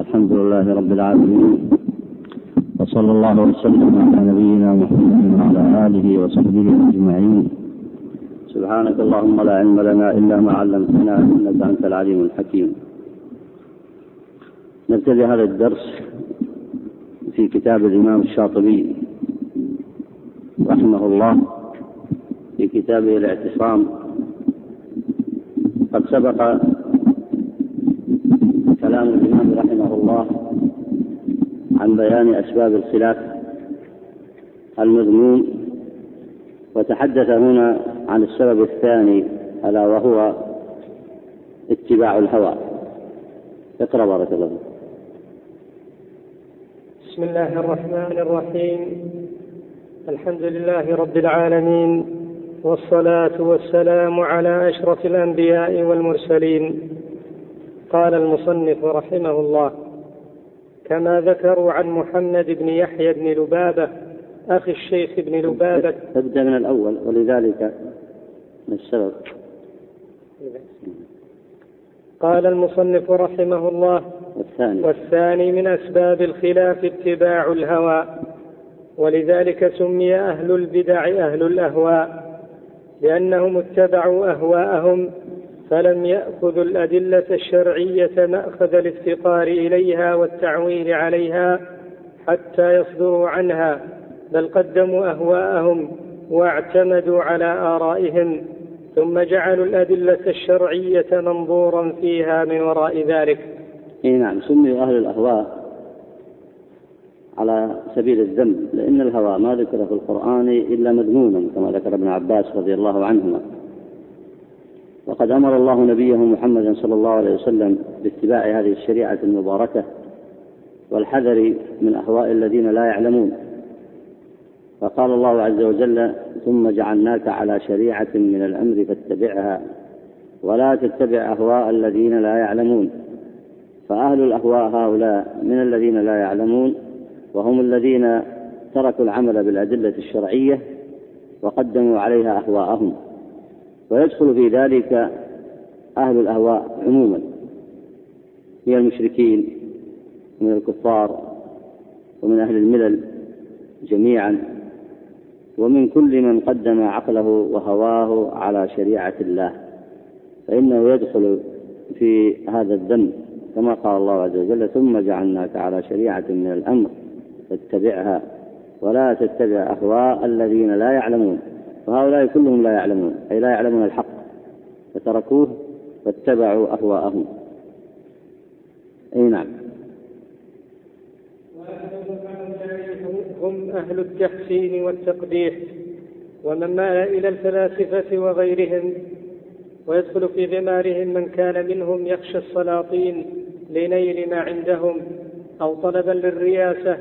الحمد لله رب العالمين وصلى الله وسلم على نبينا محمد وعلى آله وصحبه أجمعين. سبحانك اللهم لا علم لنا إلا ما علمتنا إنك أنت العليم الحكيم. نبتدي هذا الدرس في كتاب الإمام الشاطبي رحمه الله في كتابه الاعتصام. قد سبق كلام الإمام رحمه الله عن بيان أسباب الخلاف المذموم وتحدث هنا عن السبب الثاني ألا وهو اتباع الهوى. اقرأ بارك الله بسم الله الرحمن الرحيم. الحمد لله رب العالمين والصلاة والسلام على أشرف الأنبياء والمرسلين. قال المصنف رحمه الله كما ذكروا عن محمد بن يحيى بن لبابة أخي الشيخ بن لبابة. تبدأ من الأول ولذلك من السبب. قال المصنف رحمه الله والثاني. والثاني من أسباب الخلاف اتباع الهوى ولذلك سمي أهل البدع أهل الأهواء لأنهم اتبعوا أهواءهم فلم يأخذوا الأدلة الشرعية مأخذ الافتقار إليها والتعويل عليها حتى يصدروا عنها بل قدموا أهواءهم واعتمدوا على آرائهم ثم جعلوا الأدلة الشرعية منظورا فيها من وراء ذلك. إي نعم سمي أهل الأهواء على سبيل الذم لأن الهوى ما ذكر في القرآن إلا مذموما كما ذكر ابن عباس رضي الله عنهما. وقد أمر الله نبيه محمدا صلى الله عليه وسلم باتباع هذه الشريعة المباركة والحذر من أهواء الذين لا يعلمون. فقال الله عز وجل ثم جعلناك على شريعة من الأمر فاتبعها ولا تتبع أهواء الذين لا يعلمون. فأهل الأهواء هؤلاء من الذين لا يعلمون وهم الذين تركوا العمل بالأدلة الشرعية وقدموا عليها أهواءهم. ويدخل في ذلك أهل الأهواء عموما من المشركين من الكفار ومن أهل الملل جميعا ومن كل من قدم عقله وهواه على شريعة الله. فإنه يدخل في هذا الذنب كما قال الله عز وجل ثم جعلناك على شريعة من الأمر فاتبعها ولا تتبع أهواء الذين لا يعلمون وهؤلاء كلهم لا يعلمون أي لا يعلمون الحق. فتركوه واتبعوا أهواءهم. أي نعم. هم أهل التحسين والتقبيح ومن مال إلى الفلاسفة وغيرهم ويدخل في غمارهم من كان منهم يخشى السلاطين لنيل ما عندهم أو طلبا للرياسة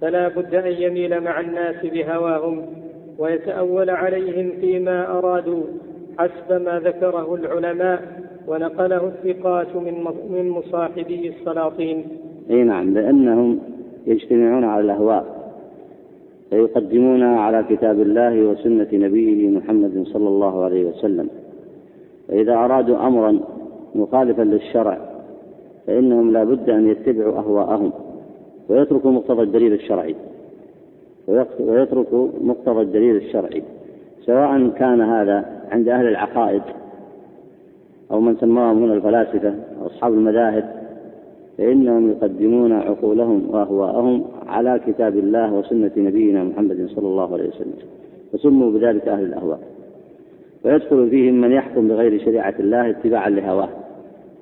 فلا بد أن يميل مع الناس بهواهم. ويتأول عليهم فيما أرادوا حسب ما ذكره العلماء ونقله الثقات من من مصاحبي السلاطين. أي نعم لأنهم يجتمعون على الأهواء فيقدمون على كتاب الله وسنة نبيه محمد صلى الله عليه وسلم فإذا أرادوا أمرا مخالفا للشرع فإنهم لا بد أن يتبعوا أهواءهم ويتركوا مقتضى الدليل الشرعي ويترك مقتضى الدليل الشرعي سواء كان هذا عند أهل العقائد أو من سماهم هنا الفلاسفة أو أصحاب المذاهب فإنهم يقدمون عقولهم وأهواءهم على كتاب الله وسنة نبينا محمد صلى الله عليه وسلم فسموا بذلك أهل الأهواء. ويدخل فيهم من يحكم بغير شريعة الله اتباعا لهواه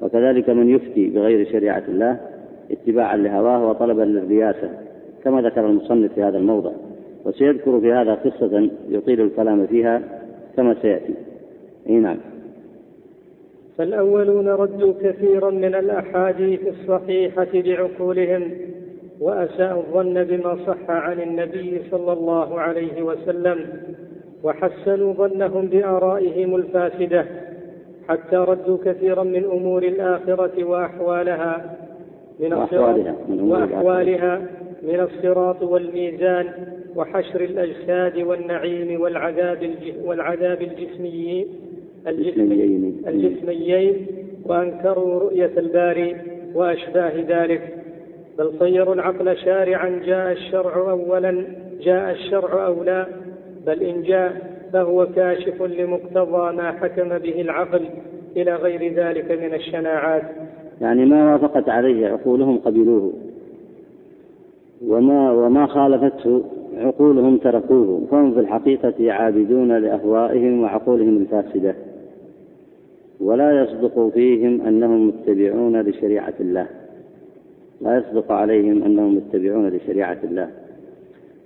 وكذلك من يفتي بغير شريعة الله اتباعا لهواه وطلبا للرياسة. كما ذكر المصنف في هذا الموضع وسيذكر في هذا قصة يطيل الكلام فيها كما سيأتي. أي نعم. فالأولون ردوا كثيرا من الأحاديث الصحيحة بعقولهم وأساءوا الظن بما صح عن النبي صلى الله عليه وسلم وحسنوا ظنهم بآرائهم الفاسدة حتى ردوا كثيرا من أمور الآخرة وأحوالها من وأحوالها من أمور وأحوالها من الصراط والميزان وحشر الأجساد والنعيم والعذاب والعذاب الجسمي الجسميين. الجسميين وأنكروا رؤية الباري وأشباه ذلك. بل صيروا العقل شارعا جاء الشرع أولا جاء الشرع أولى. بل إن جاء فهو كاشف لمقتضى ما حكم به العقل إلى غير ذلك من الشناعات. يعني ما وافقت عليه عقولهم قبلوه. وما وما خالفته عقولهم تركوه فهم في الحقيقة عابدون لأهوائهم وعقولهم الفاسدة ولا يصدق فيهم أنهم متبعون لشريعة الله لا يصدق عليهم أنهم متبعون لشريعة الله.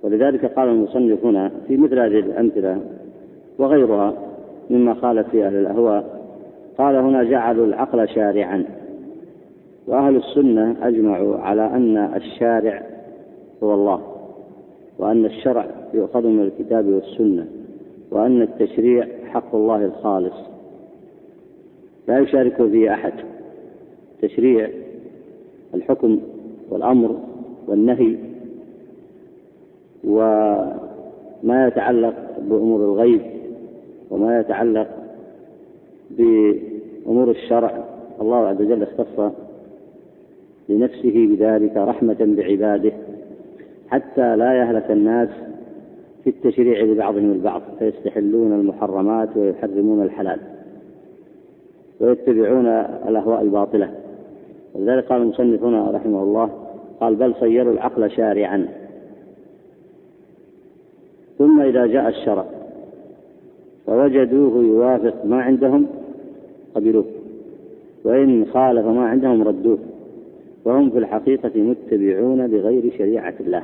ولذلك قال المصنف هنا في مثل هذه الأمثلة وغيرها مما خالف في أهل الأهواء قال هنا جعلوا العقل شارعا وأهل السنة أجمعوا على أن الشارع هو الله وأن الشرع يؤخذ من الكتاب والسنة وأن التشريع حق الله الخالص. لا يشارك فيه أحد. تشريع الحكم والأمر والنهي وما يتعلق بأمور الغيب وما يتعلق بأمور الشرع. الله عز وجل اختص لنفسه بذلك رحمة بعباده. حتى لا يهلك الناس في التشريع لبعضهم البعض فيستحلون المحرمات ويحرمون الحلال ويتبعون الأهواء الباطلة. ولذلك قال المصنف هنا رحمه الله قال بل صيروا العقل شارعا. ثم إذا جاء الشرع فوجدوه يوافق ما عندهم قبلوه وإن خالف ما عندهم ردوه وهم في الحقيقة متبعون بغير شريعة الله.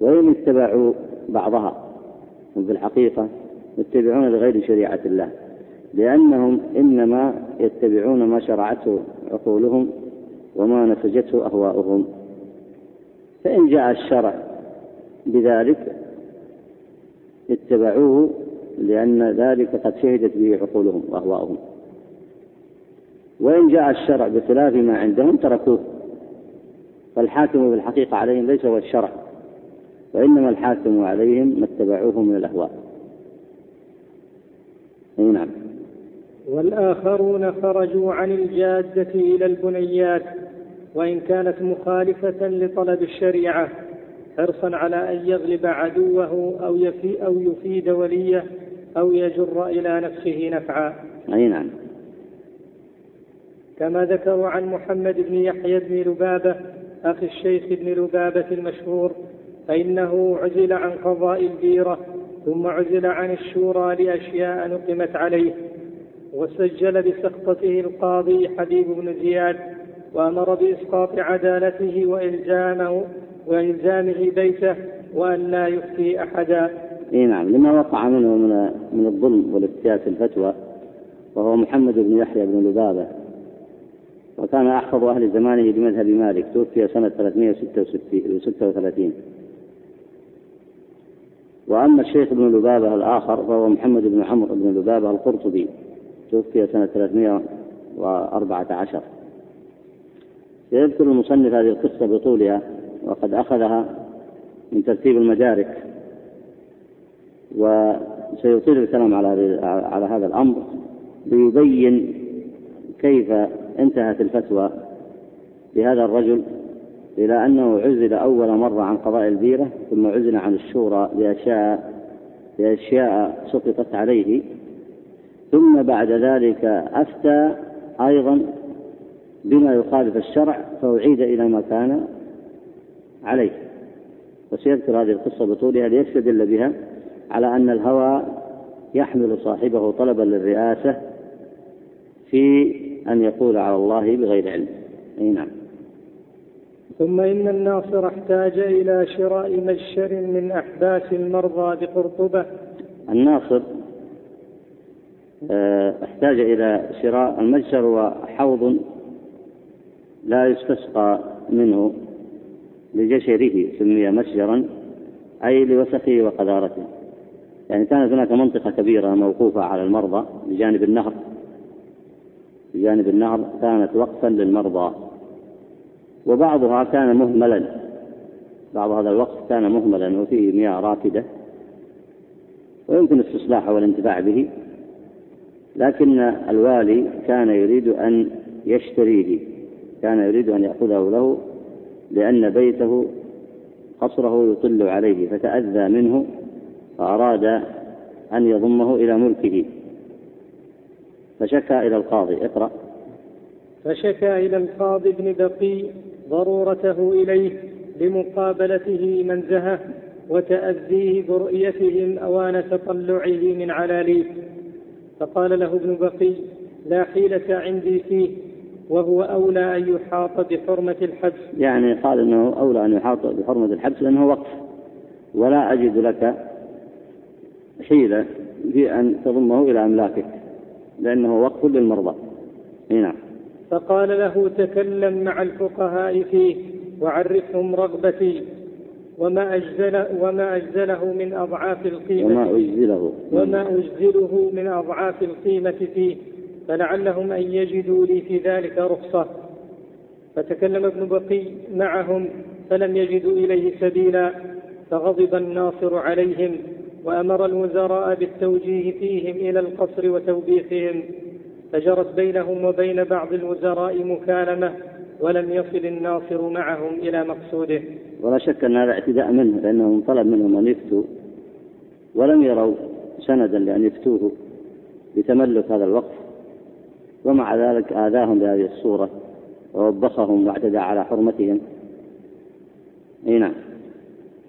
وإن اتبعوا بعضها. هم في الحقيقة متبعون بغير شريعة الله لأنهم إنما يتبعون ما شرعته عقولهم وما نسجته أهواؤهم. فإن جاء الشرع بذلك اتبعوه لأن ذلك قد شهدت به عقولهم وأهواؤهم. وإن جاء الشرع بخلاف ما عندهم تركوه. فالحاكم بالحقيقة عليهم ليس هو الشرع. وإنما الحاكم عليهم ما اتبعوه من الأهواء. أي نعم. والآخرون خرجوا عن الجادة إلى البنيات وإن كانت مخالفة لطلب الشريعة حرصا على أن يغلب عدوه أو, يفي أو يفيد وليه أو يجر إلى نفسه نفعا. أي نعم. كما ذكروا عن محمد بن يحيى بن لبابة أخي الشيخ بن لبابة المشهور فإنه عزل عن قضاء البيرة ثم عزل عن الشورى لأشياء نقمت عليه وسجل بسقطته القاضي حبيب بن زياد وأمر بإسقاط عدالته وإلزامه وإلزامه بيته وأن لا يفتي أحدا. إي نعم لما وقع منه من من الظلم والافتياء في الفتوى وهو محمد بن يحيى بن لبابة وكان أحفظ أهل زمانه بمذهب مالك توفي سنة 336 وأما الشيخ ابن لبابة الآخر فهو محمد بن عمرو بن لبابة القرطبي توفي سنة 314 يذكر المصنف هذه القصة بطولها وقد أخذها من ترتيب المدارك وسيطيل الكلام على على هذا الأمر ليبين كيف انتهت الفتوى بهذا الرجل إلى أنه عزل أول مرة عن قضاء البيرة ثم عزل عن الشورى لأشياء لأشياء سقطت عليه. ثم بعد ذلك أفتى أيضا بما يخالف الشرع فأعيد إلى ما كان عليه. وسيذكر هذه القصة بطولها ليستدل بها على أن الهوى يحمل صاحبه طلبا للرئاسة في أن يقول على الله بغير علم. أي نعم. ثم إن الناصر احتاج إلى شراء مجشر من أحباس المرضى بقرطبة. الناصر آه، احتاج إلى شراء المجشر وحوض لا يستسقى منه لجشره سمي مسجرا أي لوسخه وقذارته يعني كانت هناك منطقة كبيرة موقوفة على المرضى بجانب النهر بجانب النهر كانت وقفا للمرضى. وبعضها كان مهملا. بعض هذا الوقف كان مهملا وفيه مياه راكدة ويمكن استصلاحه والانتفاع به لكن الوالي كان يريد أن يشتريه كان يريد أن يأخذه له لأن بيته قصره يطل عليه فتأذى منه فأراد أن يضمه إلى ملكه. فشكى إلى القاضي اقرأ. فشكى إلى القاضي بن بقي ضرورته إليه لمقابلته منزهه وتأذيه برؤيتهم أوان تطلعه من علاليه. فقال له ابن بقي لا حيلة عندي فيه وهو أولى أن يحاط بحرمة الحبس. يعني قال أنه أولى أن يحاط بحرمة الحبس لأنه وقف. ولا أجد لك حيلة في أن تضمه إلى أملاكك لأنه وقف للمرضى. نعم. فقال له تكلم مع الفقهاء فيه وعرفهم رغبتي وما أجزل وما أجزله من أضعاف القيمة وما أجزله وما أجزله من أضعاف القيمة فيه. فلعلهم أن يجدوا لي في ذلك رخصة. فتكلم ابن بقي معهم فلم يجدوا إليه سبيلا. فغضب الناصر عليهم وأمر الوزراء بالتوجيه فيهم إلى القصر وتوبيخهم. فجرت بينهم وبين بعض الوزراء مكالمة ولم يصل الناصر معهم إلى مقصوده. ولا شك أن هذا اعتداء منه لأنهم طلب منهم أن يفتوا ولم يروا سندا لأن يفتوه بتملك هذا الوقف. ومع ذلك آذاهم بهذه الصورة ووبخهم واعتدى على حرمتهم. أي نعم.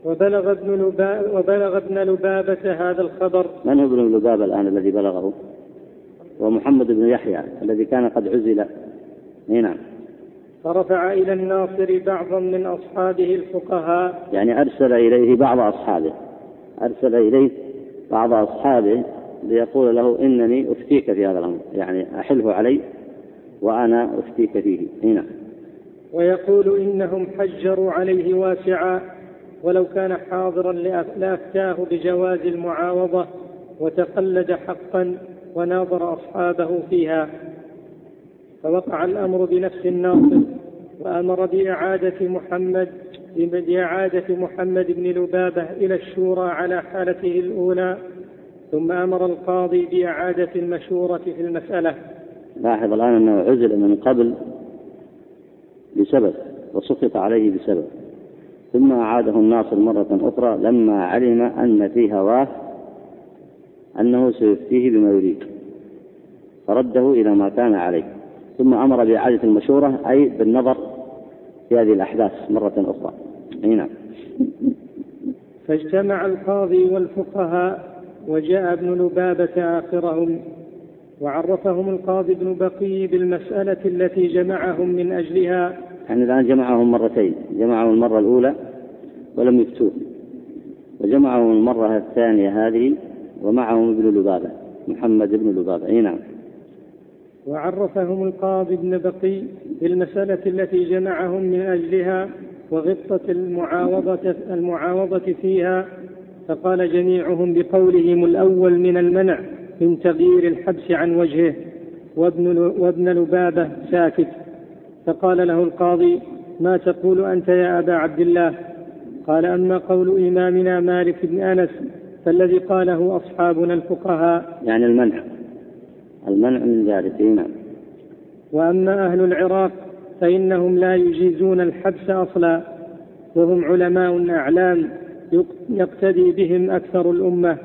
وبلغ ابن لبابة وبلغ ابن لبابة هذا الخبر. من هو ابن لبابة الآن الذي بلغه؟ ومحمد بن يحيى الذي كان قد عزل. نعم. فرفع إلى الناصر بعضا من أصحابه الفقهاء. يعني أرسل إليه بعض أصحابه. أرسل إليه بعض أصحابه ليقول له إنني أفتيك في هذا الأمر. يعني أحله علي وأنا أفتيك فيه. هنا ويقول إنهم حجروا عليه واسعا ولو كان حاضرا لأفتاه بجواز المعاوضة وتقلد حقا. وناظر أصحابه فيها. فوقع الأمر بنفس الناصر وأمر بإعادة محمد بإعادة محمد بن لبابة إلى الشورى على حالته الأولى ثم أمر القاضي بإعادة المشورة في المسألة. لاحظ الآن أنه عزل من قبل بسبب وسقط عليه بسبب. ثم أعاده الناصر مرة أخرى لما علم أن في هواه أنه سيفتيه بما يريد. فرده إلى ما كان عليه. ثم أمر بإعادة المشورة أي بالنظر في هذه الأحداث مرة أخرى. نعم. فاجتمع القاضي والفقهاء وجاء ابن لبابة آخرهم وعرفهم القاضي ابن بقي بالمسألة التي جمعهم من أجلها. يعني الآن جمعهم مرتين. جمعهم المرة الأولى ولم يفتوه. وجمعهم المرة الثانية هذه ومعهم ابن لبابة محمد بن لبابة. أي نعم. وعرفهم القاضي ابن بقي بالمسألة التي جمعهم من أجلها وغبطة المعاوضة المعاوضة فيها فقال جميعهم بقولهم الأول من المنع من تغيير الحبس عن وجهه وابن, وابن لبابة ساكت. فقال له القاضي ما تقول أنت يا أبا عبد الله؟ قال أما قول إمامنا مالك بن أنس فالذي قاله أصحابنا الفقهاء. يعني المنع المنع من ذلك نعم وأما أهل العراق فإنهم لا يجيزون الحبس أصلا وهم علماء أعلام يقتدي بهم أكثر الأمة.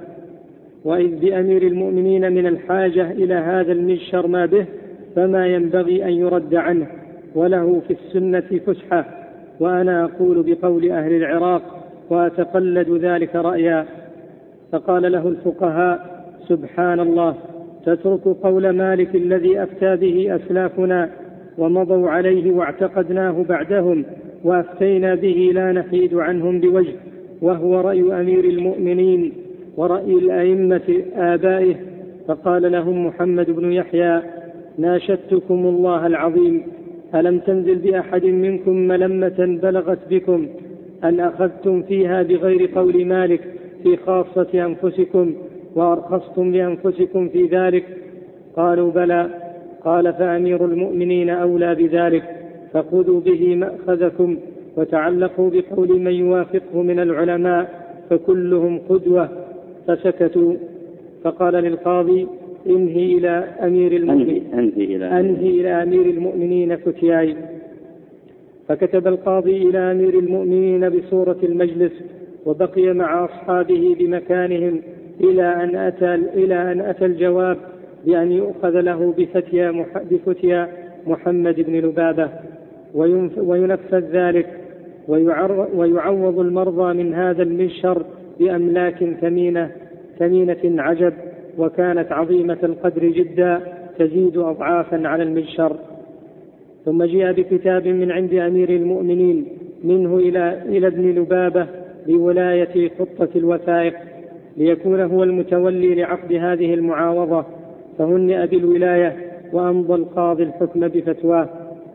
وإذ بأمير المؤمنين من الحاجة إلى هذا المجشر ما به فما ينبغي أن يرد عنه وله في السنة فسحة. وأنا أقول بقول أهل العراق وأتقلد ذلك رأيا. فقال له الفقهاء سبحان الله تترك قول مالك الذي أفتى به أسلافنا ومضوا عليه واعتقدناه بعدهم وأفتينا به لا نحيد عنهم بوجه وهو رأي أمير المؤمنين ورأي الأئمة آبائه. فقال لهم محمد بن يحيى ناشدتكم الله العظيم ألم تنزل بأحد منكم ملمة بلغت بكم أن أخذتم فيها بغير قول مالك في خاصة أنفسكم وأرخصتم لأنفسكم في ذلك. قالوا بلى. قال فأمير المؤمنين أولى بذلك. فخذوا به مأخذكم وتعلقوا بقول من يوافقه من العلماء فكلهم قدوة. فسكتوا. فقال للقاضي انهي إلى أمير المؤمنين. أنهي إلى أنهي إلى أمير المؤمنين فتياي فكتب القاضي إلى أمير المؤمنين بصورة المجلس. وبقي مع أصحابه بمكانهم إلى أن أتى إلى أن أتى الجواب بأن يؤخذ له بفتيا بفتيا محمد بن لبابة وينفذ ذلك ويعوض المرضى من هذا المنشر بأملاك ثمينة ثمينة عجب وكانت عظيمة القدر جدا تزيد أضعافا على المنشر. ثم جيء بكتاب من عند أمير المؤمنين منه إلى إلى ابن لبابة بولاية خطة الوثائق ليكون هو المتولي لعقد هذه المعاوضة فهنئ بالولاية وأمضى القاضي الحكم بفتواه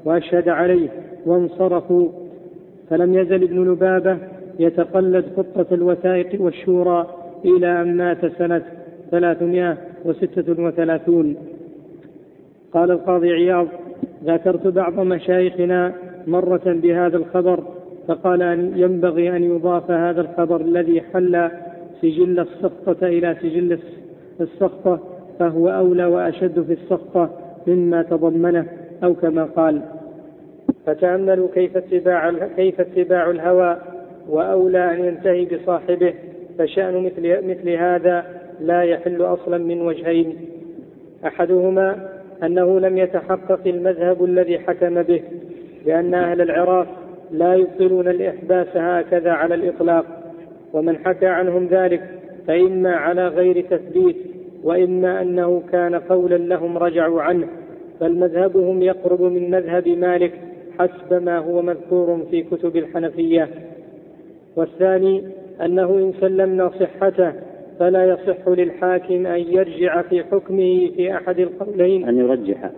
وأشهد عليه وانصرفوا. فلم يزل ابن لبابة يتقلد خطة الوثائق والشورى إلى أن مات سنة ثلاثمائة وستة وثلاثون. قال القاضي عياض ذكرت بعض مشايخنا مرة بهذا الخبر فقال أن ينبغي أن يضاف هذا الخبر الذي حل سجل السقطة إلى سجل السقطة فهو أولى وأشد في السقطة مما تضمنه أو كما قال فتأملوا كيف اتباع كيف اتباع الهوى وأولى أن ينتهي بصاحبه فشأن مثل مثل هذا لا يحل أصلا من وجهين. أحدهما أنه لم يتحقق المذهب الذي حكم به لأن أهل العراق لا يبطلون الإحباس هكذا على الإطلاق ومن حكى عنهم ذلك فإما على غير تثبيت وإما أنه كان قولا لهم رجعوا عنه بل مذهبهم يقرب من مذهب مالك حسب ما هو مذكور في كتب الحنفية. والثاني أنه إن سلمنا صحته فلا يصح للحاكم أن يرجع في حكمه في أحد القولين. أن يرجح.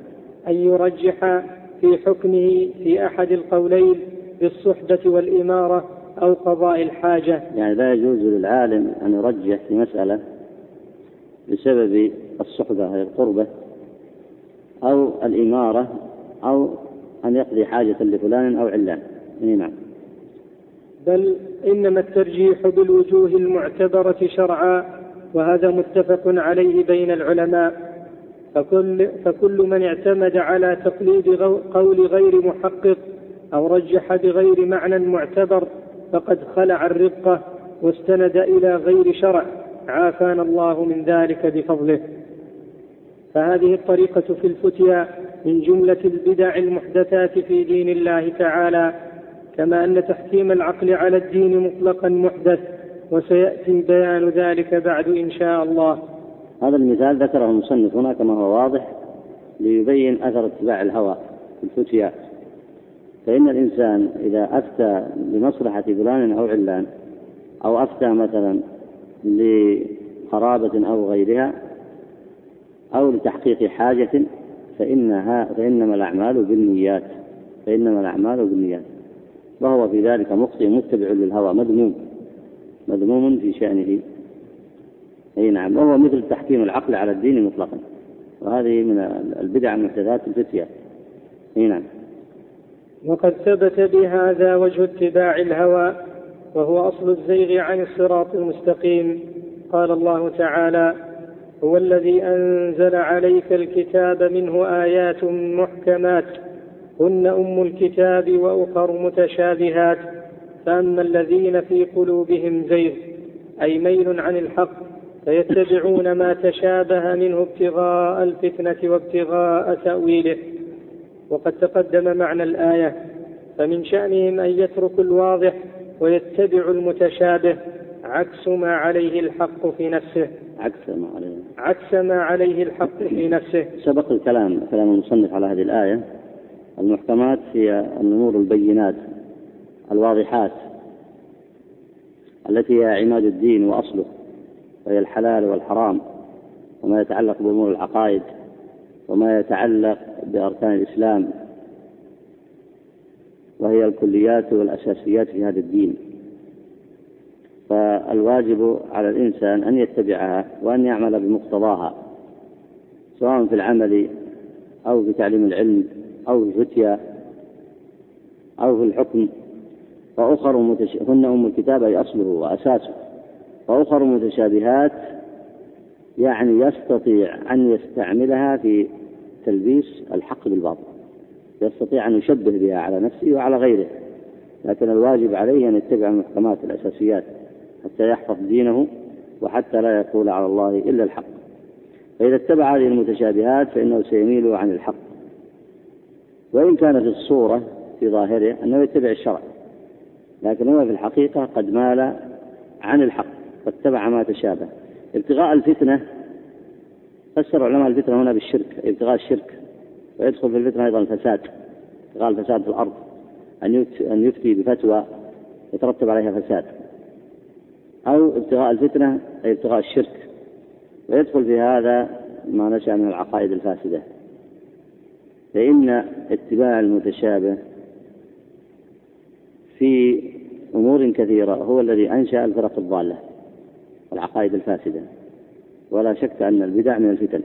أن يرجح في حكمه في أحد القولين. بالصحبة والإمارة أو قضاء الحاجة. يعني لا يجوز للعالم أن يرجح في مسألة بسبب الصحبة هي القربة أو الإمارة أو أن يقضي حاجة لفلان أو علان. نعم. بل إنما الترجيح بالوجوه المعتبرة شرعا وهذا متفق عليه بين العلماء. فكل, فكل من اعتمد على تقليد قول غير محقق أو رجح بغير معنى معتبر فقد خلع الرقة واستند إلى غير شرع. عافانا الله من ذلك بفضله. فهذه الطريقة في الفتيا من جملة البدع المحدثات في دين الله تعالى كما أن تحكيم العقل على الدين مطلقا محدث وسيأتي بيان ذلك بعد إن شاء الله. هذا المثال ذكره المصنف هنا كما هو واضح ليبين أثر اتباع الهوى في الفتيا. فإن الإنسان إذا أفتى بمصلحة فلان أو علان أو أفتى مثلا لقرابة أو غيرها أو لتحقيق حاجة فإنها فإنما الأعمال بالنيات فإنما الأعمال بالنيات. وهو في ذلك مخطئ متبع للهوى مذموم مذموم في شأنه. أي نعم وهو مثل تحكيم العقل على الدين مطلقا. وهذه من البدع المحدثات الفتية. أي نعم. وقد ثبت بهذا وجه اتباع الهوى وهو أصل الزيغ عن الصراط المستقيم. قال الله تعالى هو الذي أنزل عليك الكتاب منه آيات محكمات هن أم الكتاب وأخر متشابهات. فأما الذين في قلوبهم زيغ أي ميل عن الحق فيتبعون ما تشابه منه ابتغاء الفتنة وابتغاء تأويله. وقد تقدم معنى الآية فمن شأنهم أن يتركوا الواضح ويتبعوا المتشابه عكس ما عليه الحق في نفسه. عكس ما عليه. عكس ما عليه الحق في نفسه. سبق الكلام كلام المصنف على هذه الآية. المحكمات هي النور البينات الواضحات التي هي عماد الدين وأصله وهي الحلال والحرام وما يتعلق بأمور العقائد. وما يتعلق بأركان الإسلام وهي الكليات والأساسيات في هذا الدين. فالواجب على الإنسان أن يتبعها وأن يعمل بمقتضاها سواء في العمل أو في تعليم العلم أو في الفتيا أو في الحكم. وأخر متش... هن أم الكتاب أي أصله وأساسه. وأخر متشابهات يعني يستطيع أن يستعملها في تلبيس الحق بالباطل. يستطيع أن يشبه بها على نفسه وعلى غيره. لكن الواجب عليه أن يتبع المحكمات الأساسيات حتى يحفظ دينه وحتى لا يقول على الله إلا الحق. فإذا اتبع هذه المتشابهات فإنه سيميل عن الحق. وإن كان في الصورة في ظاهره أنه يتبع الشرع. لكن هو في الحقيقة قد مال عن الحق واتبع ما تشابه. ابتغاء الفتنة فسر علماء الفتنة هنا بالشرك ابتغاء الشرك ويدخل في الفتنة أيضا الفساد ابتغاء الفساد في الأرض أن أن يفتي بفتوى يترتب عليها فساد. أو ابتغاء الفتنة أي ابتغاء الشرك. ويدخل في هذا ما نشأ من العقائد الفاسدة. فإن اتباع المتشابه في أمور كثيرة هو الذي أنشأ الفرق الضالة. والعقائد الفاسدة. ولا شك أن البدع من الفتن.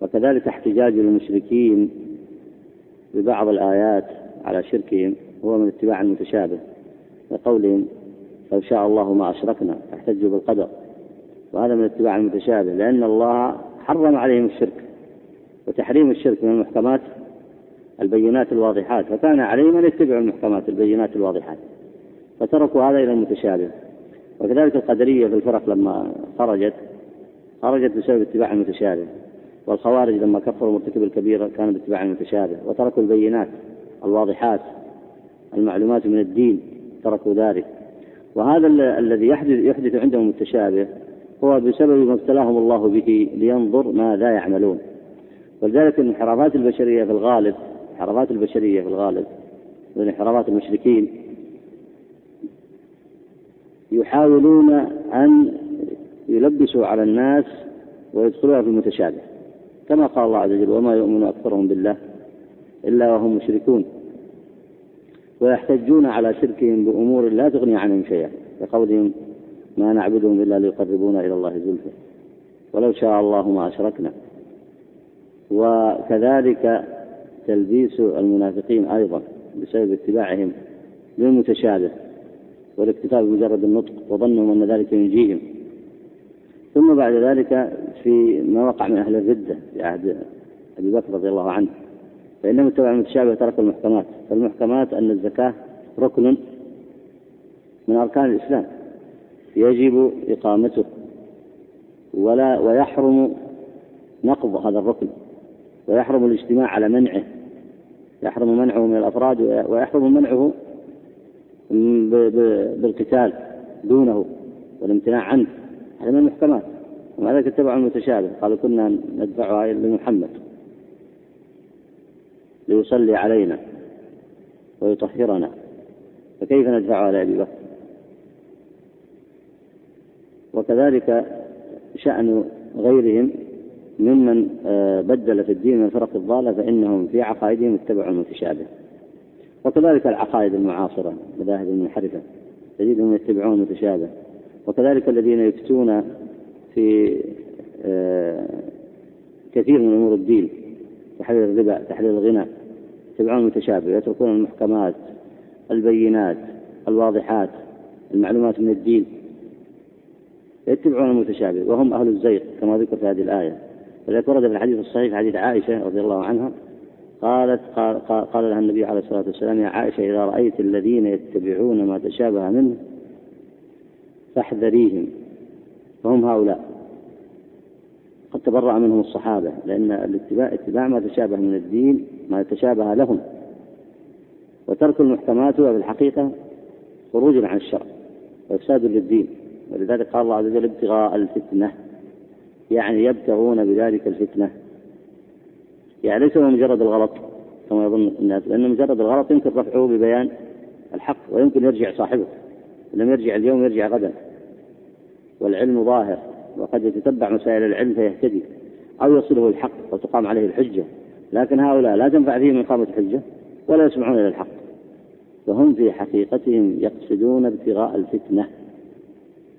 وكذلك احتجاج المشركين ببعض الآيات على شركهم هو من اتباع المتشابه. لقولهم لو شاء الله ما أشركنا احتجوا بالقدر. وهذا من اتباع المتشابه لأن الله حرم عليهم الشرك. وتحريم الشرك من المحكمات البينات الواضحات. فكان عليهم أن يتبعوا المحكمات البينات الواضحات. فتركوا هذا إلى المتشابه. وكذلك القدرية في الفرق لما خرجت خرجت بسبب اتباع المتشابه. والخوارج لما كفروا مرتكب الكبيرة كانوا باتباع المتشابه وتركوا البينات الواضحات المعلومات من الدين تركوا ذلك. وهذا الذي يحدث يحدث عندهم التشابه هو بسبب ما ابتلاهم الله به لينظر ماذا يعملون. ولذلك الانحرافات البشرية في الغالب الانحرافات البشرية في الغالب وانحرافات المشركين يحاولون أن يلبسوا على الناس ويدخلوها في المتشابه. كما قال الله عز وجل وما يؤمن أكثرهم بالله إلا وهم مشركون. ويحتجون على شركهم بأمور لا تغني عنهم شيئا كقولهم ما نعبدهم إلا ليقربونا إلى الله زلفى ولو شاء الله ما أشركنا. وكذلك تلبيس المنافقين أيضا بسبب اتباعهم للمتشابه. والاكتفاء بمجرد النطق وظنهم أن ذلك ينجيهم. ثم بعد ذلك في ما وقع من أهل الردة في عهد أبي بكر رضي الله عنه فإنهم اتبعوا المتشابه تركوا المحكمات فالمحكمات أن الزكاة ركن من أركان الإسلام يجب إقامته ولا ويحرم نقض هذا الركن ويحرم الاجتماع على منعه يحرم منعه من الأفراد ويحرم منعه بالقتال دونه والامتناع عنه. هذا من المحكمات. ومع ذلك اتبعوا المتشابه. قالوا كنا ندفعها لمحمد. ليصلي علينا ويطهرنا. فكيف ندفعها لأبي بكر؟ وكذلك شأن غيرهم ممن آه، بدل في الدين من الفرق الضالة فإنهم في عقائدهم اتبعوا المتشابه. وكذلك العقائد المعاصرة مذاهب المنحرفة تجدهم يتبعون المتشابه وكذلك الذين يفتون في آه، كثير من أمور الدين تحليل الربا تحليل الغنى يتبعون المتشابه يتركون المحكمات البينات الواضحات المعلومات من الدين يتبعون المتشابه وهم أهل الزيغ كما ذكر في هذه الآية. ولذلك ورد في الحديث الصحيح حديث عائشة رضي الله عنها قالت قال, قال لها النبي عليه الصلاة والسلام يا عائشة إذا رأيت الذين يتبعون ما تشابه منه فاحذريهم فهم هؤلاء. قد تبرأ منهم الصحابة لأن الاتباع اتباع ما تشابه من الدين ما تشابه لهم. وترك المحكمات هو في الحقيقة خروج عن الشرع وإفساد للدين. ولذلك قال الله عز وجل ابتغاء الفتنة. يعني يبتغون بذلك الفتنة. يعني ليس هو مجرد الغلط كما يظن الناس لأن مجرد الغلط يمكن رفعه ببيان الحق ويمكن يرجع صاحبه. لم يرجع اليوم يرجع غدا. والعلم ظاهر وقد يتتبع مسائل العلم فيهتدي أو يصله الحق وتقام عليه الحجة. لكن هؤلاء لا تنفع فيهم إقامة الحجة ولا يسمعون إلى الحق. فهم في حقيقتهم يقصدون ابتغاء الفتنة.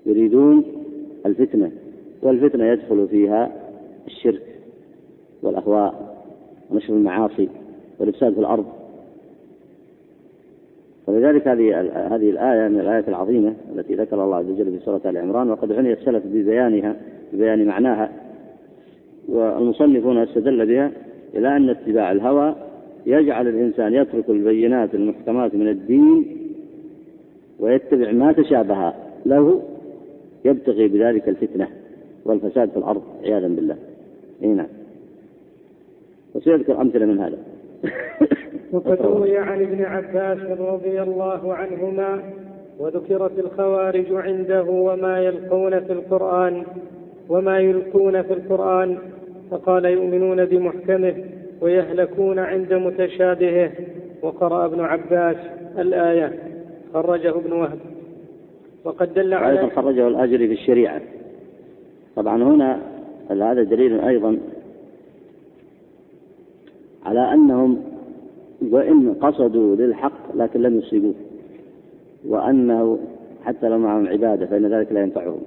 يريدون الفتنة والفتنة يدخل فيها الشرك والأهواء. ونشر المعاصي والإفساد في الأرض. ولذلك هذه هذه الآية من الآيات العظيمة التي ذكر الله عز وجل في سورة آل عمران وقد عني السلف ببيانها ببيان معناها. والمصنفون استدل بها إلى أن اتباع الهوى يجعل الإنسان يترك البينات المحكمات من الدين ويتبع ما تشابه له يبتغي بذلك الفتنة والفساد في الأرض عياذا بالله. اي نعم. وسيذكر أمثلة من هذا. وقد روي عن ابن عباس رضي الله عنهما وذكرت الخوارج عنده وما يلقون في القرآن وما يلقون في القرآن فقال يؤمنون بمحكمه ويهلكون عند متشابهه. وقرأ ابن عباس الآية خرجه ابن وهب. وقد دل على خرجه الأجري في الشريعة. طبعا هنا هذا دليل أيضا على أنهم وإن قصدوا للحق لكن لم يصيبوه وأنه حتى لو معهم عبادة فإن ذلك لا ينفعهم.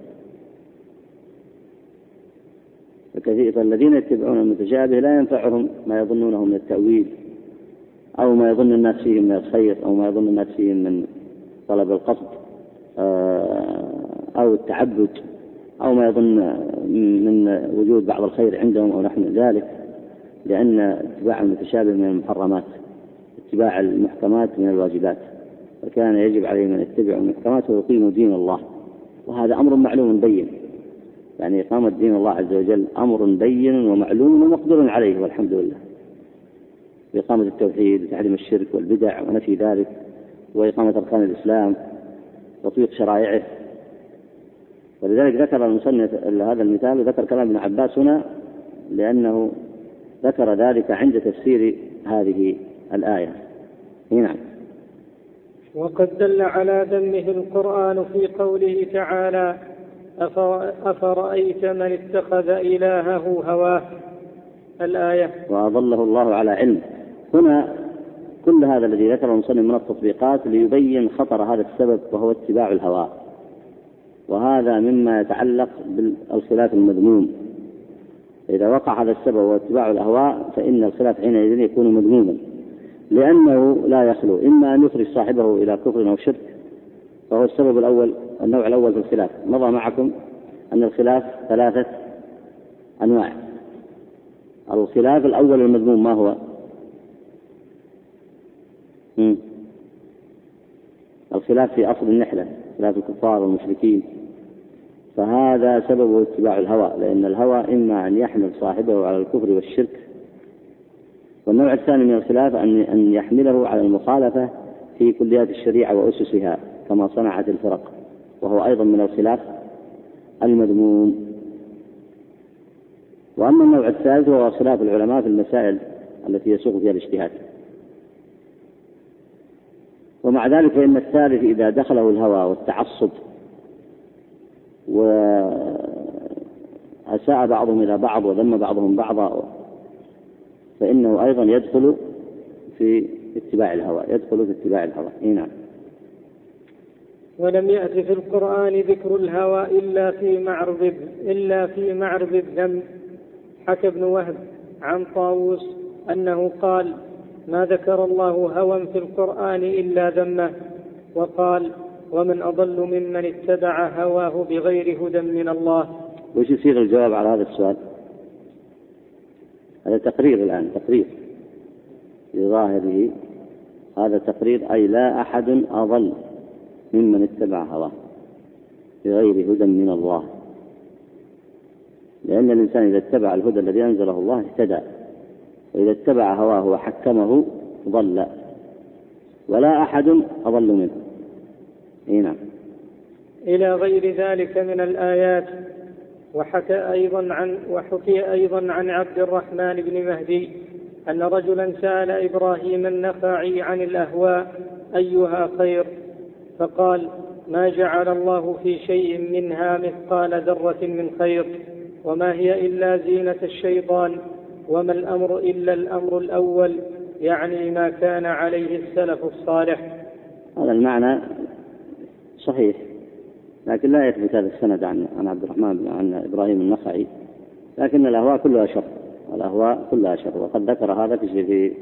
فكثير فالذين يتبعون المتشابه لا ينفعهم ما يظنونه من التأويل أو ما يظن الناس فيه من الخير أو ما يظن الناس فيه من طلب القصد آه، أو التعبد أو ما يظن من وجود بعض الخير عندهم أو نحن ذلك. لأن اتباع المتشابه من المحرمات اتباع المحكمات من الواجبات فكان يجب عليهم أن يتبعوا المحكمات ويقيموا دين الله. وهذا أمر معلوم بين يعني إقامة دين الله عز وجل أمر بين ومعلوم ومقدور عليه والحمد لله. بإقامة التوحيد وتحريم الشرك والبدع ونفي ذلك وإقامة أركان الإسلام وتطبيق شرائعه. ولذلك ذكر المصنف هذا المثال وذكر كلام ابن عباس هنا لأنه ذكر ذلك عند تفسير هذه الآية. نعم. وقد دل على ذمه القرآن في قوله تعالى أفرأيت من اتخذ إلهه هواه؟ الآية. وأظله الله على علم. هنا كل هذا الذي ذكره المصنف من التطبيقات ليبين خطر هذا السبب وهو اتباع الهوى. وهذا مما يتعلق بالخلاف المذموم. إذا وقع هذا السبب وهو اتباع الأهواء فإن الخلاف حينئذ يكون مذموما. لأنه لا يخلو إما أن يخرج صاحبه إلى كفر أو شرك فهو السبب الأول النوع الأول في الخلاف. مضى معكم أن الخلاف ثلاثة أنواع. الخلاف الأول المذموم ما هو؟ الخلاف في أصل النحلة خلاف الكفار والمشركين. فهذا سببه اتباع الهوى لأن الهوى إما أن يحمل صاحبه على الكفر والشرك. والنوع الثاني من الخلاف أن أن يحمله على المخالفة في كليات الشريعة وأسسها كما صنعت الفرق. وهو أيضا من الخلاف المذموم. وأما النوع الثالث وهو خلاف العلماء في المسائل التي يسوق فيها الاجتهاد. ومع ذلك فإن الثالث إذا دخله الهوى والتعصب وأساء بعضهم إلى بعض وذم بعضهم بعضا فإنه أيضا يدخل في اتباع الهوى يدخل في اتباع الهوى. إيه نعم. ولم يأت في القرآن ذكر الهوى إلا في معرض إلا في معرض الذم. حكى ابن وهب عن طاووس أنه قال ما ذكر الله هوى في القرآن إلا ذمه. وقال ومن أضل ممن اتبع هواه بغير هدى من الله. وش يصير الجواب على هذا السؤال؟ هذا تقرير الآن تقرير. بظاهره هذا تقرير أي لا أحد أضل ممن اتبع هواه بغير هدى من الله. لأن الإنسان إذا اتبع الهدى الذي أنزله الله اهتدى وإذا اتبع هواه وحكمه ضل. ولا أحد أضل منه. نعم. إلى غير ذلك من الآيات وحكى أيضا عن وحكي أيضا عن عبد الرحمن بن مهدي أن رجلا سأل إبراهيم النخعي عن الأهواء أيها خير؟ فقال ما جعل الله في شيء منها مثقال ذرة من خير وما هي إلا زينة الشيطان وما الأمر إلا الأمر الأول يعني ما كان عليه السلف الصالح. هذا المعنى صحيح. لكن لا يثبت هذا السند عن عن عبد الرحمن عن إبراهيم النخعي. لكن الأهواء كلها شر. الأهواء كلها شر. وقد ذكر هذا في في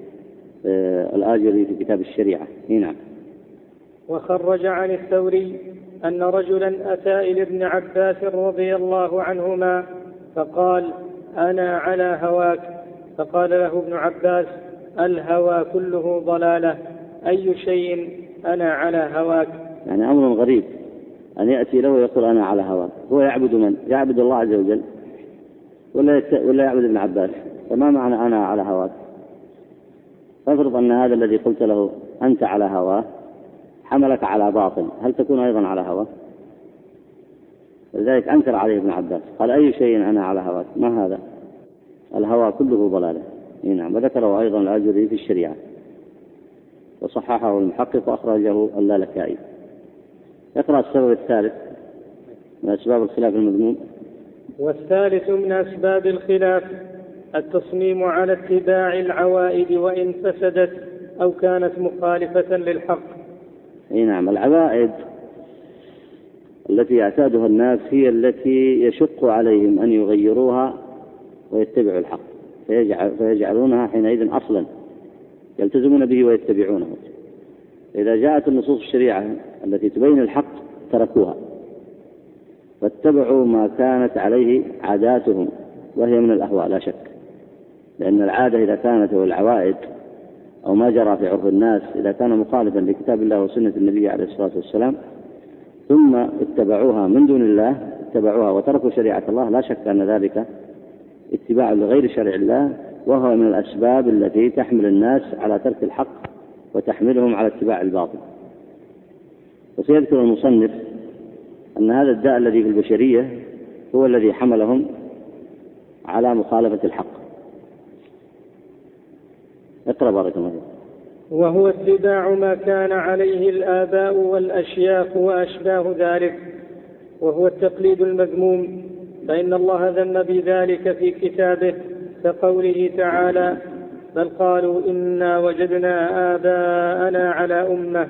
آه، الآجري في كتاب الشريعة. نعم. وخرج عن الثوري أن رجلا أتى إلى ابن عباس رضي الله عنهما فقال أنا على هواك. فقال له ابن عباس الهوى كله ضلالة. أي شيء أنا على هواك؟ يعني أمر غريب أن يأتي له ويقول أنا على هواك هو يعبد من؟ يعبد الله عز وجل ولا ولا يعبد ابن عباس فما معنى أنا على هواك؟ فافرض أن هذا الذي قلت له أنت على هواه حملك على باطل هل تكون أيضا على هواه؟ لذلك أنكر عليه ابن عباس قال أي شيء أنا على هواك ما هذا؟ الهوى كله ضلالة نعم وذكره أيضا الاجري في الشريعة وصححه المحقق وأخرجه اللالكائي اقرأ السبب الثالث من أسباب الخلاف المذموم. والثالث من أسباب الخلاف التصميم على اتباع العوائد وإن فسدت أو كانت مخالفة للحق. أي نعم العوائد التي يعتادها الناس هي التي يشق عليهم أن يغيروها ويتبعوا الحق فيجعل فيجعلونها حينئذ أصلا يلتزمون به ويتبعونه. إذا جاءت النصوص الشريعة التي تبين الحق تركوها. واتبعوا ما كانت عليه عاداتهم وهي من الأهواء لا شك. لأن العادة إذا كانت أو العوائد أو ما جرى في عرف الناس إذا كان مخالفا لكتاب الله وسنة النبي عليه الصلاة والسلام ثم اتبعوها من دون الله اتبعوها وتركوا شريعة الله لا شك أن ذلك اتباع لغير شرع الله وهو من الأسباب التي تحمل الناس على ترك الحق وتحملهم على اتباع الباطل. وسيذكر المصنف أن هذا الداء الذي في البشرية هو الذي حملهم على مخالفة الحق. اقرأ بارك الله وهو اتباع ما كان عليه الآباء والأشياخ وأشباه ذلك. وهو التقليد المذموم. فإن الله ذم بذلك في كتابه كقوله تعالى بل قالوا إنا وجدنا آباءنا على أمة.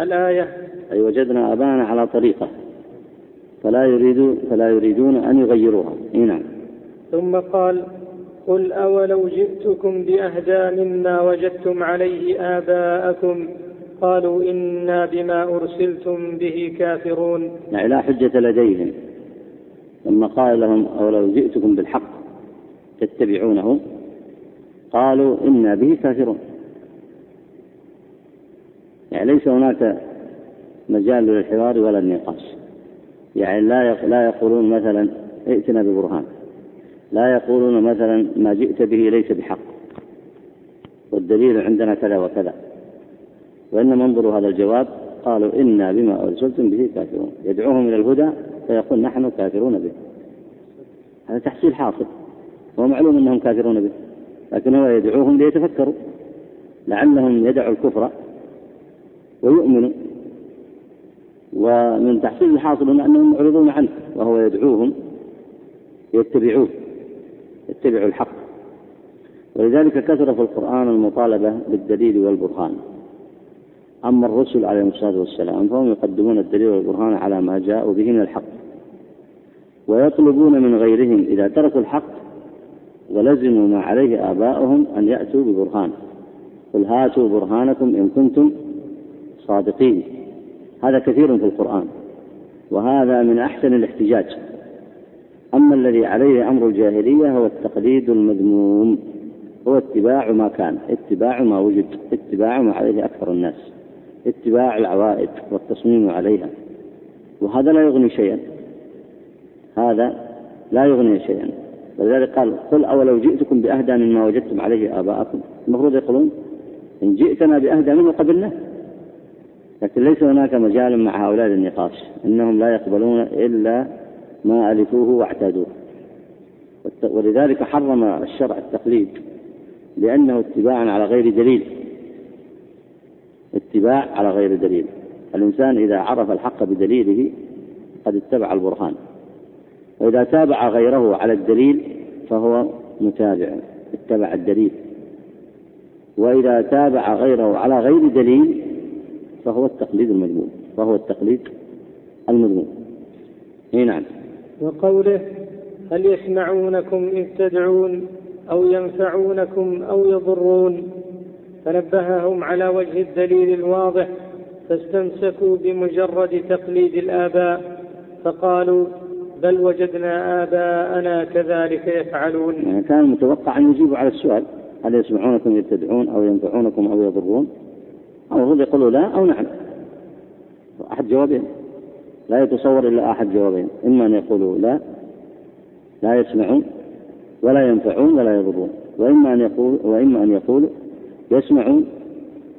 الآية أي وجدنا آباءنا على طريقة فلا يريد فلا يريدون أن يغيروها. نعم. ثم قال قل أولو جئتكم بأهدى مما وجدتم عليه آباءكم؟ قالوا إنا بما أرسلتم به كافرون. يعني لا حجة لديهم. لما قال لهم أولو جئتكم بالحق تتبعونه؟ قالوا إنا به كافرون. يعني ليس هناك مجال للحوار ولا النقاش. يعني لا لا يقولون مثلا ائتنا ببرهان. لا يقولون مثلا ما جئت به ليس بحق. والدليل عندنا كذا وكذا. وإنما انظروا هذا الجواب. قالوا إنا بما أرسلتم به كافرون. يدعوهم إلى الهدى فيقول نحن كافرون به. هذا تحصيل حاصل. هو معلوم أنهم كافرون به. لكن هو يدعوهم ليتفكروا. لعلهم يدعوا الكفر ويؤمنوا. ومن تحصيل الحاصل هنا أنهم معرضون عنه وهو يدعوهم يتبعوه يتبعوا الحق. ولذلك كثر في القرآن المطالبة بالدليل والبرهان. أما الرسل عليهم الصلاة والسلام فهم يقدمون الدليل والبرهان على ما جاءوا به من الحق. ويطلبون من غيرهم إذا تركوا الحق ولزموا ما عليه آباؤهم أن يأتوا ببرهان. قل هاتوا برهانكم إن كنتم صادقين. هذا كثير في القرآن. وهذا من أحسن الاحتجاج. أما الذي عليه أمر الجاهلية هو التقليد المذموم. هو اتباع ما كان اتباع ما وجد اتباع ما عليه أكثر الناس اتباع العوائد والتصميم عليها. وهذا لا يغني شيئا. هذا لا يغني شيئا. ولذلك قال قل أولو جئتكم بأهدى مما وجدتم عليه آباءكم. المفروض يقولون إن جئتنا بأهدى منه قبلنا لكن ليس هناك مجال مع هؤلاء للنقاش إنهم لا يقبلون إلا ما ألفوه واعتادوه. ولذلك حرم الشرع التقليد لأنه اتباع على غير دليل. اتباع على غير دليل. الإنسان إذا عرف الحق بدليله قد اتبع البرهان. وإذا تابع غيره على الدليل فهو متابع اتبع الدليل. وإذا تابع غيره على غير دليل فهو التقليد المذموم فهو التقليد المذموم. إي نعم. وقوله هل يسمعونكم إذ تدعون أو ينفعونكم أو يضرون؟ فنبههم على وجه الدليل الواضح فاستمسكوا بمجرد تقليد الآباء فقالوا بل وجدنا آباءنا كذلك يفعلون. يعني كان متوقع أن يجيبوا على السؤال هل يسمعونكم إذ تدعون أو ينفعونكم أو يضرون؟ المفروض يقولوا لا أو نعم. أحد جوابين. لا يتصور إلا أحد جوابين. إما أن يقولوا لا لا يسمعون ولا ينفعون ولا يضرون. وإما أن يقول وإما أن يقولوا يسمعون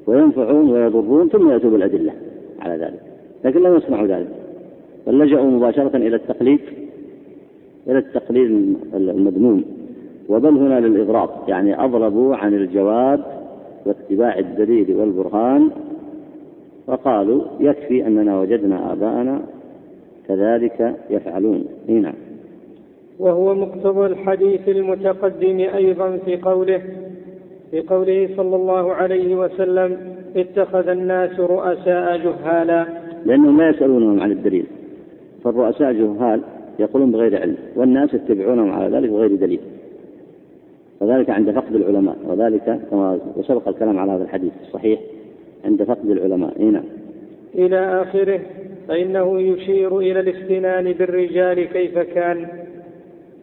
وينفعون ويضرون ثم يأتوا بالأدلة على ذلك. لكن لم يسمعوا ذلك. بل لجأوا مباشرة إلى التقليد إلى التقليد المذموم. وبل هنا للإضراب. يعني أضربوا عن الجواب واتباع الدليل والبرهان وقالوا يكفي أننا وجدنا آباءنا كذلك يفعلون. نعم. وهو مقتضى الحديث المتقدم أيضا في قوله في قوله صلى الله عليه وسلم اتخذ الناس رؤساء جهالا. لأنهم لا يسألونهم عن الدليل. فالرؤساء جهال يقولون بغير علم والناس يتبعونهم على ذلك بغير دليل. وذلك عند فقد العلماء وذلك كما وسبق الكلام على هذا الحديث الصحيح عند فقد العلماء هنا نعم. إلى آخره فإنه يشير إلى الافتنان بالرجال كيف كان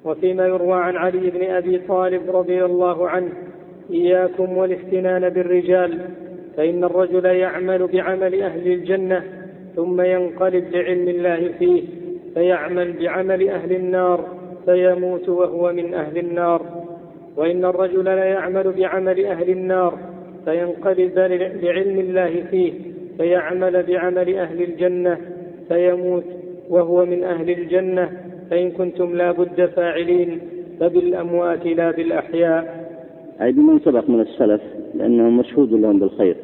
وفيما يروى عن علي بن أبي طالب رضي الله عنه إياكم والافتنان بالرجال فإن الرجل يعمل بعمل أهل الجنة ثم ينقلب لعلم الله فيه فيعمل بعمل أهل النار فيموت وهو من أهل النار وإن الرجل ليعمل بعمل أهل النار فينقلب لعلم الله فيه فيعمل بعمل أهل الجنة فيموت وهو من أهل الجنة فإن كنتم لا بد فاعلين فبالأموات لا بالأحياء. أي بمن سبق من السلف لأنهم مشهود لهم بالخير.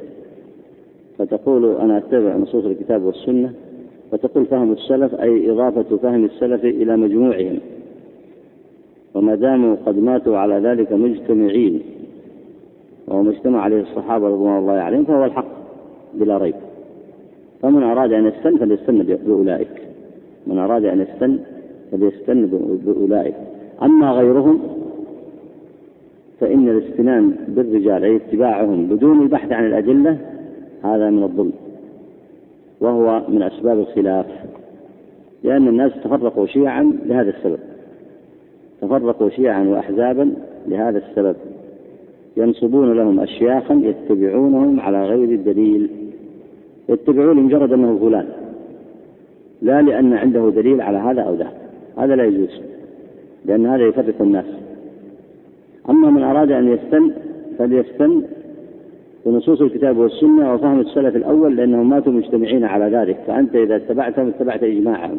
فتقول أنا أتبع نصوص الكتاب والسنة فتقول فهم السلف أي إضافة فهم السلف إلى مجموعهم. وما داموا قد ماتوا على ذلك مجتمعين وهو ما اجتمع عليه الصحابة رضوان الله عليهم فهو الحق بلا ريب. فمن أراد أن يستن فليستن بأولئك. من أراد أن يستن فليستن بأولئك. أما غيرهم فإن الاستنان بالرجال أي اتباعهم بدون البحث عن الأدلة هذا من الظلم وهو من أسباب الخلاف لأن الناس تفرقوا شيعا لهذا السبب. تفرقوا شيعا وأحزابا لهذا السبب. ينصبون لهم أشياخا يتبعونهم على غير الدليل يتبعون لمجرد أنه فلان لا لأن عنده دليل على هذا أو ذاك هذا لا يجوز لأن هذا يفرق الناس. أما من أراد أن يستن فليستن بنصوص الكتاب والسنة وفهم السلف الأول لأنهم ماتوا مجتمعين على ذلك. فأنت إذا اتبعتهم اتبعت إجماعهم.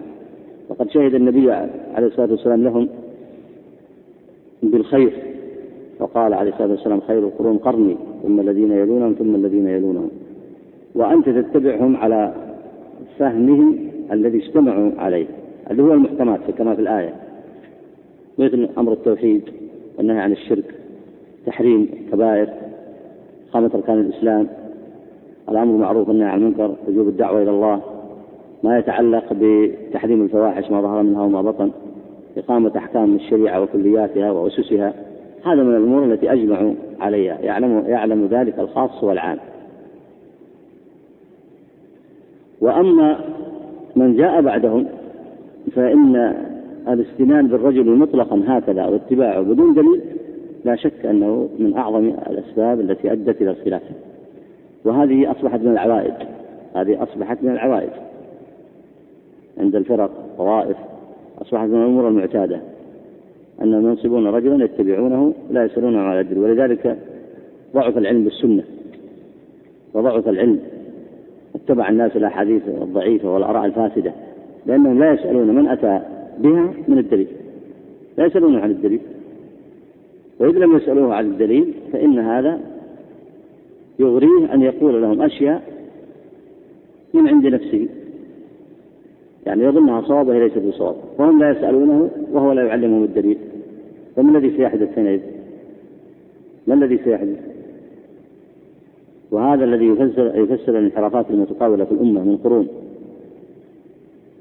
وقد شهد النبي عليه الصلاة والسلام لهم بالخير. فقال عليه الصلاة والسلام خير القرون قرني ثم الذين يلونهم ثم الذين يلونهم. وأنت تتبعهم على فهمهم الذي اجتمعوا عليه اللي هو المحكمات كما في الآية. مثل أمر التوحيد والنهي عن الشرك تحريم كبائر إقامة أركان الإسلام الأمر بالمعروف والنهي عن المنكر وجوب الدعوة إلى الله ما يتعلق بتحريم الفواحش ما ظهر منها وما بطن. إقامة أحكام الشريعة وكلياتها وأسسها هذا من الأمور التي أجمعوا عليها يعلم يعلم ذلك الخاص والعام. وأما من جاء بعدهم فإن الاستنان بالرجل مطلقا هكذا واتباعه بدون دليل لا شك أنه من أعظم الأسباب التي أدت إلى الخلاف. وهذه أصبحت من العوائد. هذه أصبحت من العوائد. عند الفرق طوائف أصبحت من الأمور المعتادة أنهم ينصبون رجلا يتبعونه لا يسألون على الدين ولذلك ضعف العلم بالسنة وضعف العلم اتبع الناس الأحاديث الضعيفة والآراء الفاسدة لأنهم لا يسألون من أتى بها من الدليل لا يسألون عن الدليل وإذ لم يسألوه عن الدليل فإن هذا يغريه أن يقول لهم أشياء من عند نفسه. يعني يظنها صواب وهي ليست بصواب. وهم لا يسألونه وهو لا يعلمهم الدليل. فما الذي سيحدث حينئذ؟ ما الذي سيحدث؟ وهذا الذي يفسر يفسر الانحرافات المتطاولة في الأمة من قرون.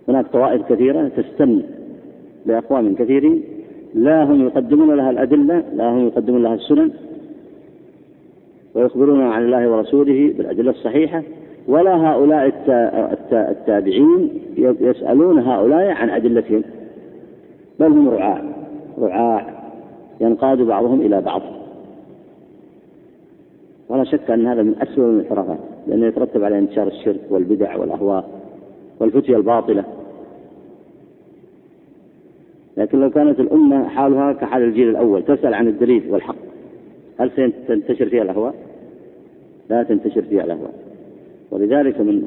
هناك طوائف كثيرة تستن بأقوام كثيرين. لا هم يقدمون لها الأدلة لا هم يقدمون لها السنن. ويخبرون عن الله ورسوله بالأدلة الصحيحة. ولا هؤلاء التابعين يسألون هؤلاء عن أدلتهم. بل هم رعاع. رعاع ينقاد بعضهم إلى بعض. ولا شك أن هذا من أسوأ الانحرافات لأنه يترتب على انتشار الشرك والبدع والأهواء والفتية الباطلة. لكن لو كانت الأمة حالها كحال الجيل الأول تسأل عن الدليل والحق. هل سينتشر فيها الأهواء؟ لا تنتشر فيها الأهواء. ولذلك من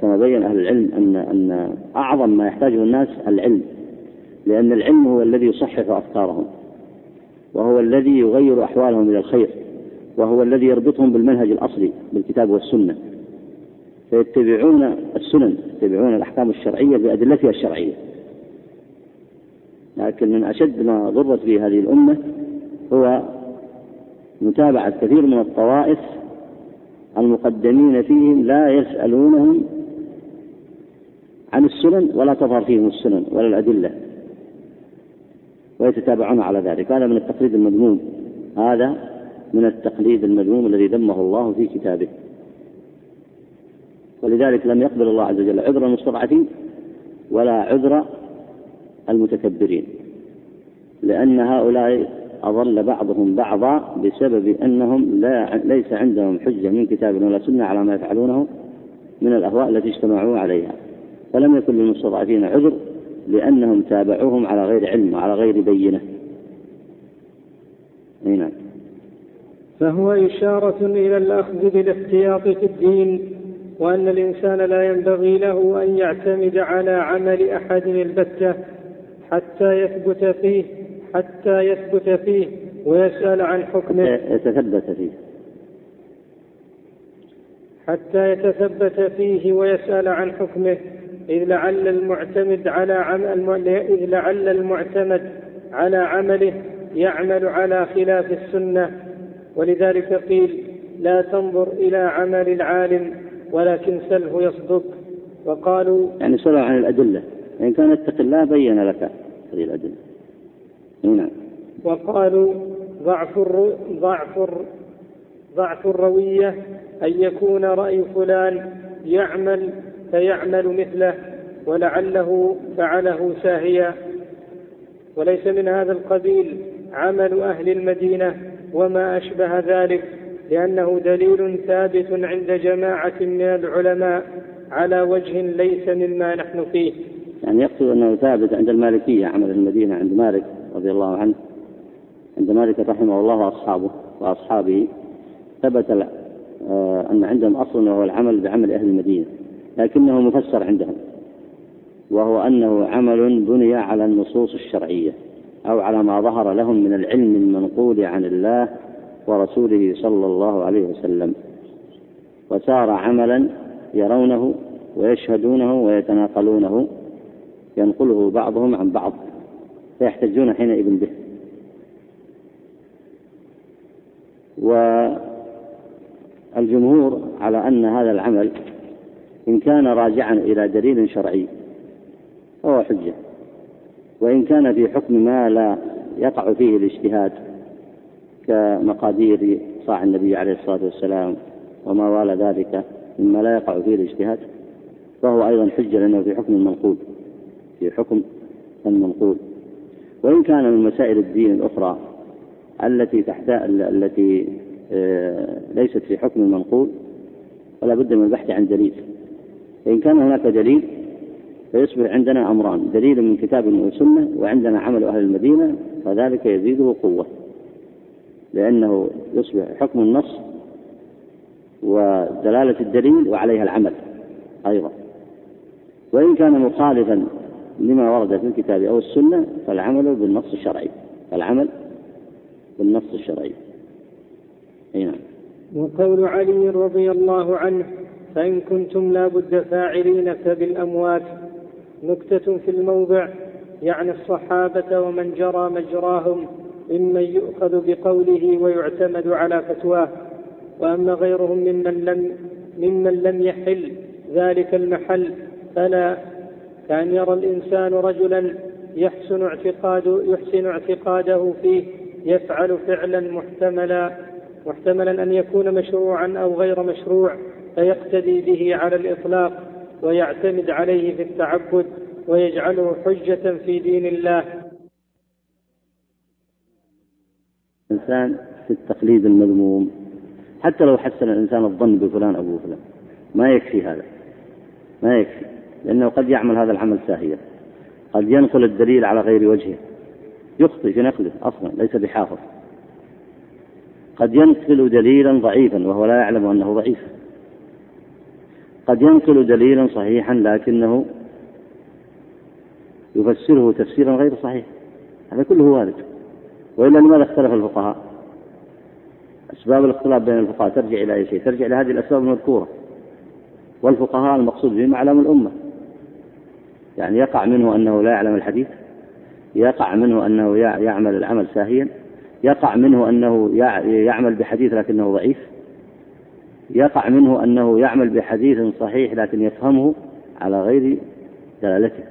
كما بين أهل العلم أن أن أعظم ما يحتاجه الناس العلم لأن العلم هو الذي يصحح أفكارهم وهو الذي يغير أحوالهم إلى الخير وهو الذي يربطهم بالمنهج الأصلي بالكتاب والسنة. فيتبعون السنن يتبعون الأحكام الشرعية بأدلتها الشرعية. لكن من أشد ما ضرت به هذه الأمة هو متابعة كثير من الطوائف المقدمين فيهم لا يسألونهم عن السنن ولا تظهر فيهم السنن ولا الأدلة ويتتابعون على ذلك. هذا من التقليد المذموم. هذا من التقليد المذموم الذي ذمه الله في كتابه. ولذلك لم يقبل الله عز وجل عذر المستضعفين ولا عذر المتكبرين. لأن هؤلاء أضل بعضهم بعضا بسبب أنهم لا ليس عندهم حجة من كتاب ولا سنة على ما يفعلونه من الأهواء التي اجتمعوا عليها. فلم يكن للمستضعفين عذر لأنهم تابعوهم على غير علم وعلى غير بينة. نعم. فهو إشارة إلى الأخذ بالاحتياط في الدين وأن الإنسان لا ينبغي له أن يعتمد على عمل أحد البتة حتى يثبت فيه حتى يثبت فيه ويسأل عن حكمه. يتثبت فيه. حتى يتثبت فيه ويسأل عن حكمه. إذ لعل المعتمد على عمل إذ لعل المعتمد على عمله يعمل على خلاف السنة. ولذلك قيل لا تنظر إلى عمل العالم ولكن سله يصدق. وقالوا يعني سألوا عن الأدلة. إن كان اتق الله بين لك هذه الأدلة. نعم. وقالوا ضعف الرو... ضعف الر... ضعف الروية أن يكون رأي فلان يعمل فيعمل مثله ولعله فعله ساهيا. وليس من هذا القبيل عمل أهل المدينة وما أشبه ذلك لأنه دليل ثابت عند جماعة من العلماء على وجه ليس مما نحن فيه. يعني يقصد أنه ثابت عند المالكية عمل المدينة عند مالك. رضي الله عنه عند مالك رحمه الله وأصحابه وأصحابه ثبت آه، أن عندهم أصل وهو العمل بعمل أهل المدينة لكنه مفسر عندهم وهو أنه عمل بني على النصوص الشرعية أو على ما ظهر لهم من العلم المنقول عن الله ورسوله صلى الله عليه وسلم. وصار عملا يرونه ويشهدونه ويتناقلونه ينقله بعضهم عن بعض. فيحتجون حينئذ به. والجمهور على أن هذا العمل إن كان راجعا إلى دليل شرعي فهو حجة. وإن كان في حكم ما لا يقع فيه الاجتهاد كمقادير صاع النبي عليه الصلاة والسلام وما والى ذلك مما لا يقع فيه الاجتهاد فهو أيضا حجة لأنه في حكم المنقول في حكم المنقول كان من مسائل الدين الأخرى التي تحتاج التي آه، ليست في حكم المنقول فلا بد من البحث عن دليل. فإن كان هناك دليل فيصبح عندنا أمران دليل من كتاب وسنة وعندنا عمل أهل المدينة فذلك يزيده قوة. لأنه يصبح حكم النص ودلالة الدليل وعليها العمل أيضا. وإن كان مخالفا لما ورد في الكتاب أو السنة فالعمل بالنص الشرعي العمل بالنص الشرعي. أي نعم. وقول علي رضي الله عنه فإن كنتم لا بد فاعلين فبالأموات نكتة في الموضع يعني الصحابة ومن جرى مجراهم ممن يؤخذ بقوله ويعتمد على فتواه. وأما غيرهم ممن لم ممن لم يحل ذلك المحل فلا كأن يرى الإنسان رجلا يحسن اعتقاد يحسن اعتقاده فيه يفعل فعلا محتملا محتملا أن يكون مشروعا أو غير مشروع فيقتدي به على الإطلاق ويعتمد عليه في التعبد ويجعله حجة في دين الله. الإنسان في التقليد المذموم حتى لو حسن الإنسان الظن بفلان أو بفلان ما يكفي هذا ما يكفي. لأنه قد يعمل هذا العمل ساهيا. قد ينقل الدليل على غير وجهه. يخطئ في نقله أصلا ليس بحافظ. قد ينقل دليلا ضعيفا وهو لا يعلم أنه ضعيف. قد ينقل دليلا صحيحا لكنه يفسره تفسيرا غير صحيح. هذا كله وارد. وإلا لماذا اختلف الفقهاء؟ أسباب الاختلاف بين الفقهاء ترجع إلى أي شيء؟ ترجع إلى هذه الأسباب المذكورة. والفقهاء المقصود بهم أعلام الأمة. يعني يقع منه أنه لا يعلم الحديث يقع منه أنه يعمل العمل ساهيا يقع منه أنه يعمل بحديث لكنه ضعيف يقع منه أنه يعمل بحديث صحيح لكن يفهمه على غير دلالته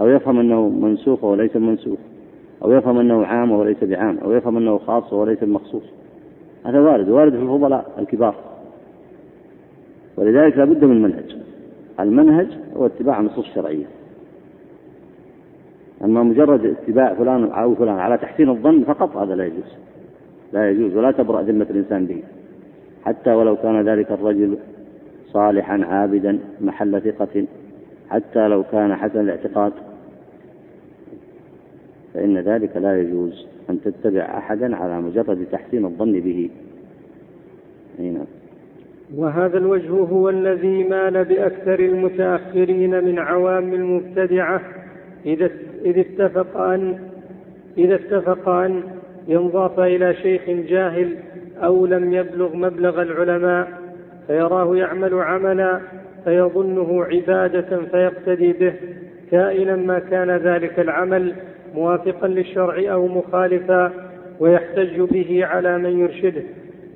أو يفهم أنه منسوخ وليس منسوخ أو يفهم أنه عام وليس بعام أو يفهم أنه خاص وليس بمخصوص هذا وارد وارد في الفضلاء الكبار. ولذلك لا بد من منهج. المنهج هو اتباع النصوص الشرعية أما مجرد اتباع فلان أو فلان على تحسين الظن فقط هذا لا يجوز. لا يجوز ولا تبرأ ذمة الإنسان به. حتى ولو كان ذلك الرجل صالحا عابدا محل ثقة حتى لو كان حسن الاعتقاد فإن ذلك لا يجوز أن تتبع أحدا على مجرد تحسين الظن به. نعم. وهذا الوجه هو الذي مال بأكثر المتأخرين من عوام المبتدعة. إذا إذ اتفق أن إذا اتفق أن ينضاف إلى شيخ جاهل أو لم يبلغ مبلغ العلماء فيراه يعمل عملا فيظنه عبادة فيقتدي به. كائنا ما كان ذلك العمل موافقا للشرع أو مخالفا ويحتج به على من يرشده.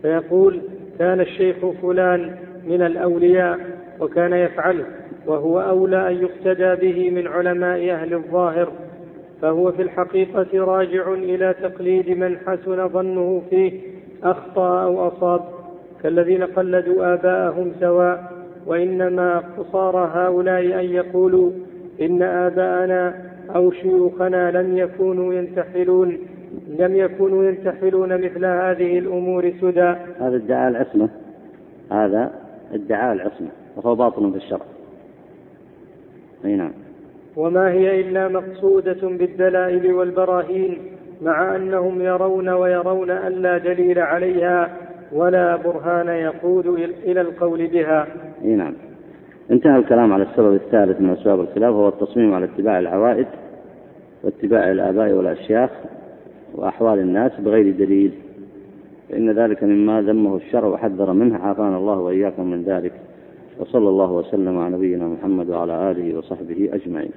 فيقول كان الشيخ فلان من الأولياء وكان يفعله. وهو أولى أن يقتدى به من علماء أهل الظاهر فهو في الحقيقة راجع إلى تقليد من حسن ظنه فيه أخطأ أو أصاب كالذين قلدوا آباءهم سواء وإنما قصار هؤلاء أن يقولوا إن آباءنا أو شيوخنا لم يكونوا ينتحلون لم يكونوا ينتحلون مثل هذه الأمور سدى. هذا ادعاء العصمة هذا ادعاء العصمة وهو باطل في الشرع. أي نعم. وما هي إلا مقصودة بالدلائل والبراهين مع أنهم يرون ويرون أن لا دليل عليها ولا برهان يقود إلى القول بها. أي نعم. انتهى الكلام على السبب الثالث من أسباب الخلاف وهو التصميم على اتباع العوائد واتباع الآباء والأشياخ وأحوال الناس بغير دليل. فإن ذلك مما ذمه الشرع وحذر منه عافانا الله وإياكم من ذلك. وصلى الله وسلم على نبينا محمد وعلى آله وصحبه أجمعين.